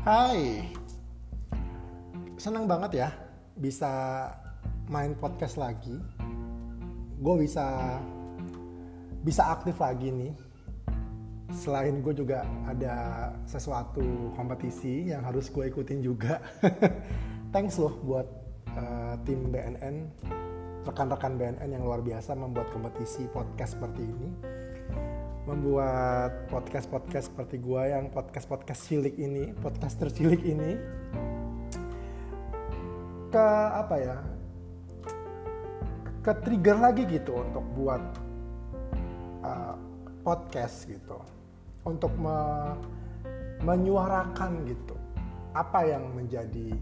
Hai, senang banget ya bisa main podcast lagi. Gue bisa bisa aktif lagi nih. Selain gue juga ada sesuatu kompetisi yang harus gue ikutin juga. Thanks loh buat uh, tim BNN, rekan-rekan BNN yang luar biasa membuat kompetisi podcast seperti ini membuat podcast-podcast seperti gua yang podcast-podcast cilik ini, podcast tercilik ini ke apa ya? ke trigger lagi gitu untuk buat uh, podcast gitu. Untuk me menyuarakan gitu apa yang menjadi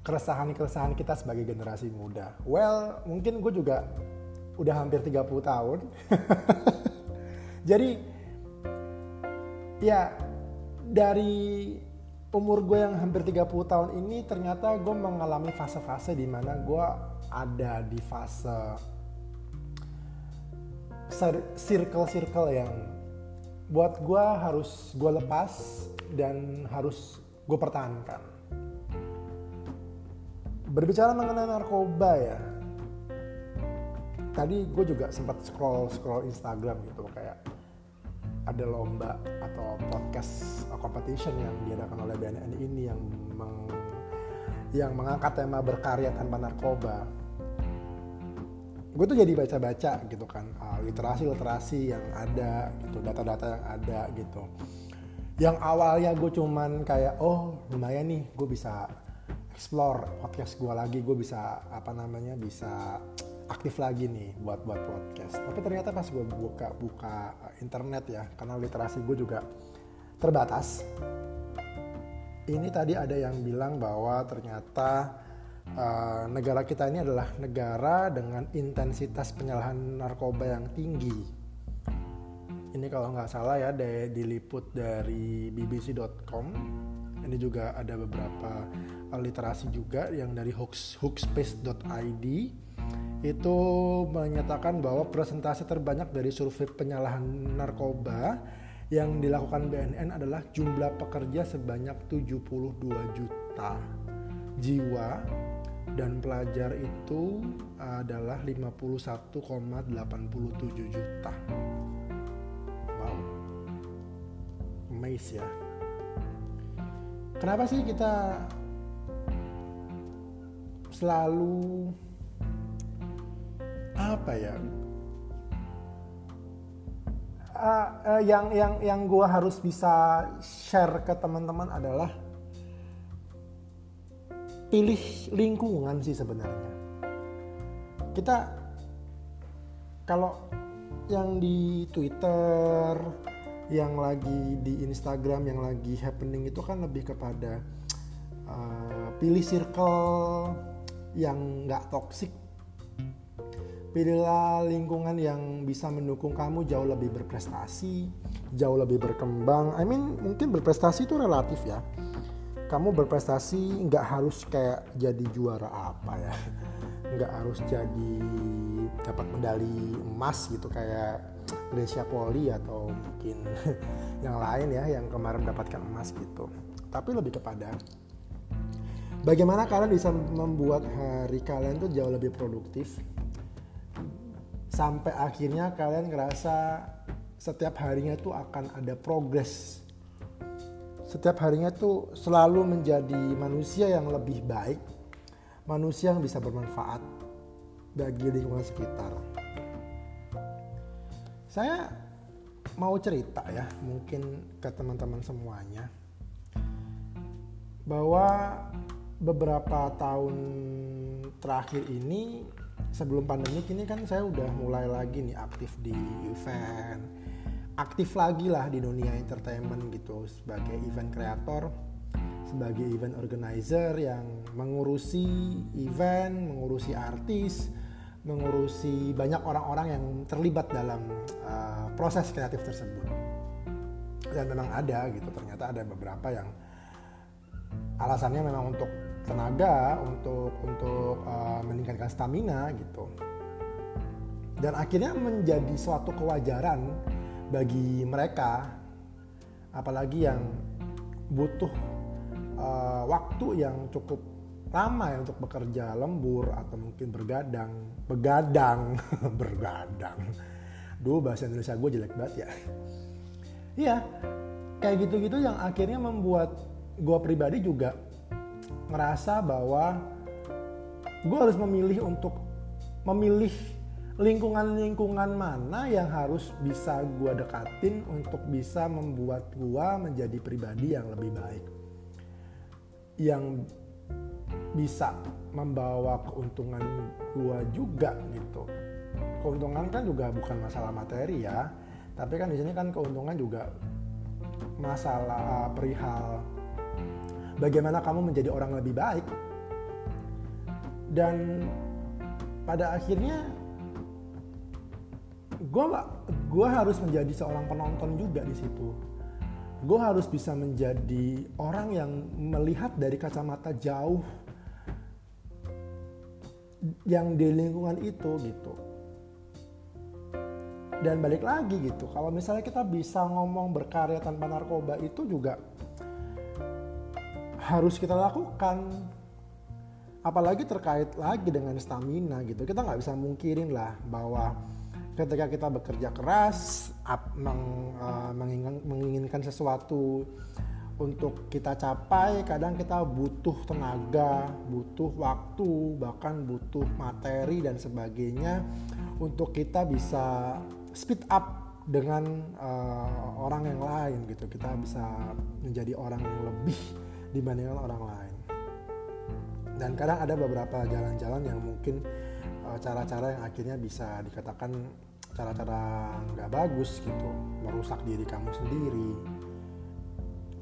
keresahan-keresahan kita sebagai generasi muda. Well, mungkin gue juga udah hampir 30 tahun. Jadi ya dari umur gue yang hampir 30 tahun ini ternyata gue mengalami fase-fase di mana gue ada di fase circle-circle yang buat gue harus gue lepas dan harus gue pertahankan. Berbicara mengenai narkoba ya, tadi gue juga sempat scroll scroll Instagram gitu kayak ada lomba atau podcast competition yang diadakan oleh BNN ini yang meng, yang mengangkat tema berkarya tanpa narkoba. Gue tuh jadi baca-baca gitu kan uh, literasi-literasi yang ada gitu, data-data yang ada gitu. Yang awalnya gue cuman kayak oh lumayan nih gue bisa explore podcast gue lagi, gue bisa apa namanya bisa aktif lagi nih buat buat podcast. Tapi ternyata pas gue buka buka internet ya, karena literasi gue juga terbatas. Ini tadi ada yang bilang bahwa ternyata uh, negara kita ini adalah negara dengan intensitas penyalahan narkoba yang tinggi. Ini kalau nggak salah ya, diliput dari bbc.com. Ini juga ada beberapa literasi juga yang dari hookspace.id itu menyatakan bahwa presentasi terbanyak dari survei penyalahan narkoba yang dilakukan BNN adalah jumlah pekerja sebanyak 72 juta jiwa dan pelajar itu adalah 51,87 juta. Wow. Amazing ya. Kenapa sih kita selalu apa ya? Uh, uh, yang yang yang gue harus bisa share ke teman-teman adalah pilih lingkungan sih sebenarnya. Kita kalau yang di Twitter yang lagi di Instagram yang lagi happening itu kan lebih kepada uh, pilih circle yang nggak toxic pilihlah lingkungan yang bisa mendukung kamu jauh lebih berprestasi, jauh lebih berkembang. I mean mungkin berprestasi itu relatif ya. Kamu berprestasi nggak harus kayak jadi juara apa ya, nggak harus jadi dapat medali emas gitu kayak Grecia Poli atau mungkin yang lain ya yang kemarin mendapatkan emas gitu. Tapi lebih kepada bagaimana kalian bisa membuat hari kalian tuh jauh lebih produktif sampai akhirnya kalian ngerasa setiap harinya tuh akan ada progres. Setiap harinya tuh selalu menjadi manusia yang lebih baik manusia yang bisa bermanfaat bagi lingkungan sekitar. Saya mau cerita ya mungkin ke teman-teman semuanya bahwa beberapa tahun terakhir ini sebelum pandemi ini kan saya udah mulai lagi nih aktif di event. Aktif lagi lah di dunia entertainment gitu sebagai event kreator sebagai event organizer yang mengurusi event mengurusi artis mengurusi banyak orang-orang yang terlibat dalam uh, proses kreatif tersebut. Dan memang ada gitu ternyata ada beberapa yang alasannya memang untuk tenaga untuk untuk uh, meningkatkan stamina gitu. Dan akhirnya menjadi suatu kewajaran bagi mereka apalagi yang butuh uh, waktu yang cukup lama ya untuk bekerja lembur atau mungkin bergadang begadang bergadang. Dulu bahasa Indonesia gue jelek banget ya. Iya kayak gitu-gitu yang akhirnya membuat gue pribadi juga ngerasa bahwa gue harus memilih untuk memilih lingkungan-lingkungan mana yang harus bisa gue dekatin untuk bisa membuat gue menjadi pribadi yang lebih baik. Yang bisa membawa keuntungan gua juga gitu. Keuntungan kan juga bukan masalah materi ya tapi kan di sini kan keuntungan juga masalah perihal bagaimana kamu menjadi orang lebih baik. Dan pada akhirnya gue gua harus menjadi seorang penonton juga di situ. Gue harus bisa menjadi orang yang melihat dari kacamata jauh yang di lingkungan itu gitu. Dan balik lagi gitu. Kalau misalnya kita bisa ngomong berkarya tanpa narkoba itu juga harus kita lakukan apalagi terkait lagi dengan stamina gitu kita nggak bisa mungkirin lah bahwa ketika kita bekerja keras meng, uh, menginginkan sesuatu untuk kita capai kadang kita butuh tenaga, butuh waktu, bahkan butuh materi dan sebagainya untuk kita bisa speed up dengan uh, orang yang lain gitu. Kita bisa menjadi orang yang lebih dibandingkan orang lain. Dan kadang ada beberapa jalan-jalan yang mungkin eh, cara-cara yang akhirnya bisa dikatakan cara-cara nggak bagus gitu, merusak diri kamu sendiri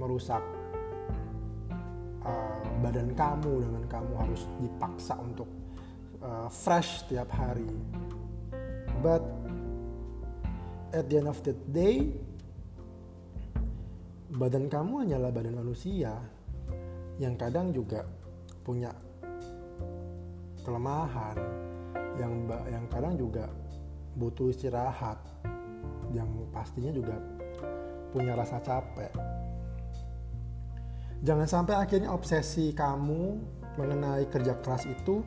merusak uh, badan kamu dengan kamu harus dipaksa untuk uh, fresh tiap hari. But at the end of the day, badan kamu hanyalah badan manusia yang kadang juga punya kelemahan, yang yang kadang juga butuh istirahat, yang pastinya juga punya rasa capek. Jangan sampai akhirnya obsesi kamu mengenai kerja keras itu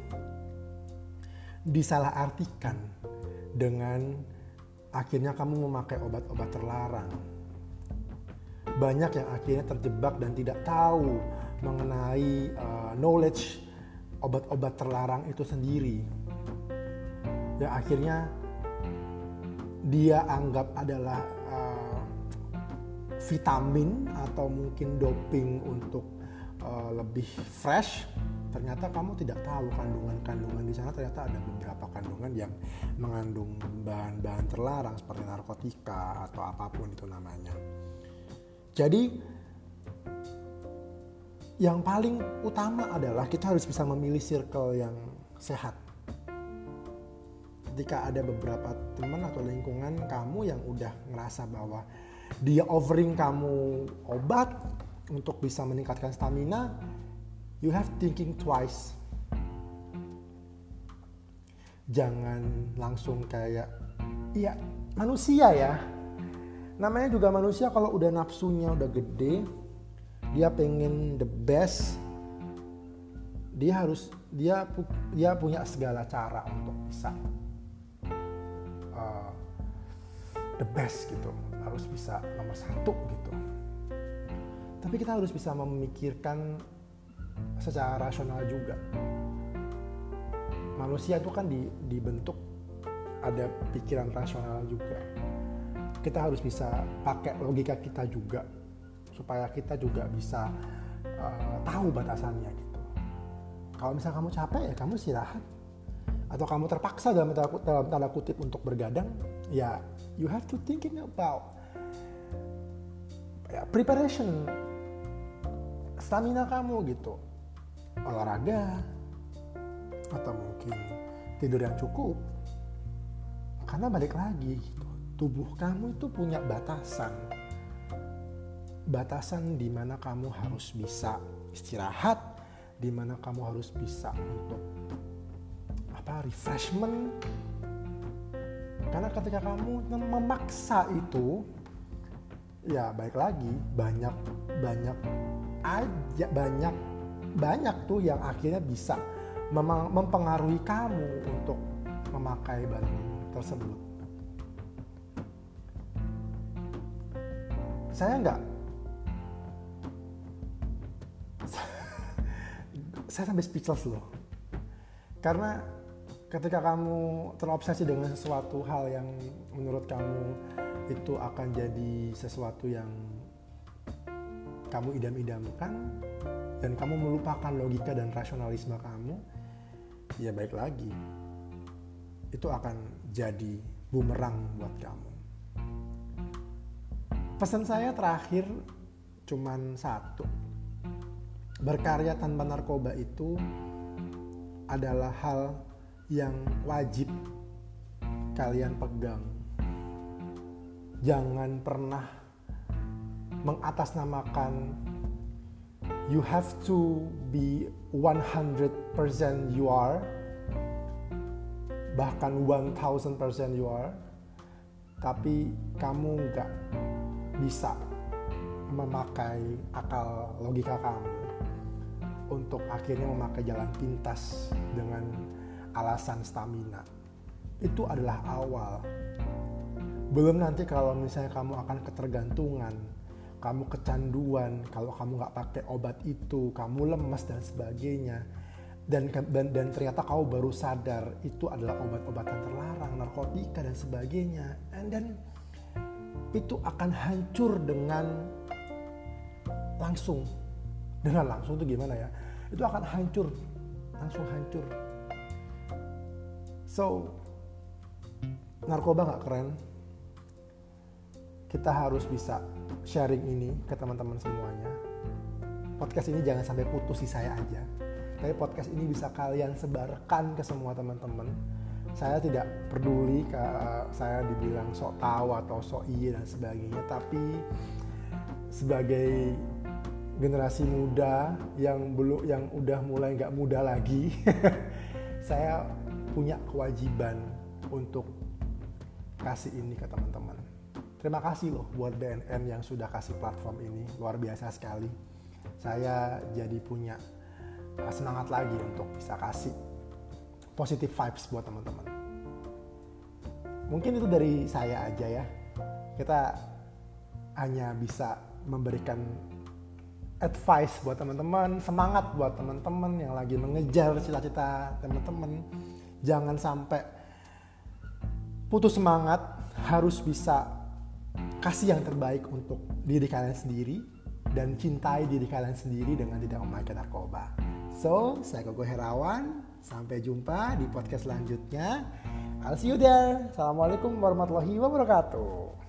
disalahartikan dengan akhirnya kamu memakai obat-obat terlarang. Banyak yang akhirnya terjebak dan tidak tahu mengenai uh, knowledge obat-obat terlarang itu sendiri. Yang akhirnya dia anggap adalah vitamin atau mungkin doping untuk uh, lebih fresh ternyata kamu tidak tahu kandungan-kandungan di sana ternyata ada beberapa kandungan yang mengandung bahan-bahan terlarang seperti narkotika atau apa pun itu namanya. Jadi yang paling utama adalah kita harus bisa memilih circle yang sehat. Ketika ada beberapa teman atau lingkungan kamu yang udah ngerasa bahwa dia offering kamu obat untuk bisa meningkatkan stamina, you have thinking twice. Jangan langsung kayak, iya manusia ya. Namanya juga manusia kalau udah nafsunya udah gede, dia pengen the best, dia harus dia dia punya segala cara untuk bisa uh, the best gitu. Harus bisa nomor satu gitu. Tapi kita harus bisa memikirkan secara rasional juga. Manusia itu kan di, dibentuk ada pikiran rasional juga. Kita harus bisa pakai logika kita juga supaya kita juga bisa uh, tahu batasannya gitu. Kalau misalnya kamu capek ya kamu istirahat. Atau kamu terpaksa dalam tanda, dalam tanda kutip untuk bergadang ya you have to thinking about ya, preparation. Stamina kamu gitu. Olahraga atau mungkin tidur yang cukup. Karena balik lagi gitu tubuh kamu itu punya batasan batasan di mana kamu harus bisa istirahat di mana kamu harus bisa untuk apa refreshment karena ketika kamu memaksa itu ya baik lagi banyak banyak aja banyak banyak tuh yang akhirnya bisa mempengaruhi kamu untuk memakai barang tersebut. Saya nggak saya sampai speechless loh. Karena ketika kamu terobsesi dengan sesuatu hal yang menurut kamu itu akan jadi sesuatu yang kamu idam-idamkan dan kamu melupakan logika dan rasionalisme kamu, ya baik lagi. Itu akan jadi bumerang buat kamu. Pesan saya terakhir cuman satu berkarya tanpa narkoba itu adalah hal yang wajib kalian pegang. Jangan pernah mengatasnamakan you have to be 100% you are bahkan 1000% you are tapi kamu nggak bisa memakai akal logika kamu untuk akhirnya memakai jalan pintas dengan alasan stamina. Itu adalah awal. Belum nanti kalau misalnya kamu akan ketergantungan, kamu kecanduan, kalau kamu nggak pakai obat itu, kamu lemas dan sebagainya. Dan, dan dan ternyata kamu baru sadar itu adalah obat-obatan terlarang, narkotika dan sebagainya. And then itu akan hancur dengan langsung dengan langsung itu gimana ya itu akan hancur. Langsung hancur. So narkoba nggak keren. Kita harus bisa sharing ini ke teman-teman semuanya. Podcast ini jangan sampai putus di saya aja. Tapi podcast ini bisa kalian sebarkan ke semua teman-teman. Saya tidak peduli ke saya dibilang sok tahu atau sok iya dan sebagainya. Tapi sebagai generasi muda yang belum yang udah mulai nggak muda lagi saya punya kewajiban untuk kasih ini ke teman-teman. Terima kasih loh buat BNN yang sudah kasih platform ini luar biasa sekali. Saya jadi punya uh, semangat lagi untuk bisa kasih positive vibes buat teman-teman. Mungkin itu dari saya aja ya. Kita hanya bisa memberikan advice buat teman-teman, semangat buat teman-teman yang lagi mengejar cita-cita teman-teman. Jangan sampai putus semangat, harus bisa kasih yang terbaik untuk diri kalian sendiri dan cintai diri kalian sendiri dengan tidak memakai narkoba. So, saya Koko Herawan. Sampai jumpa di podcast selanjutnya. I'll see you there. Assalamualaikum warahmatullahi wabarakatuh.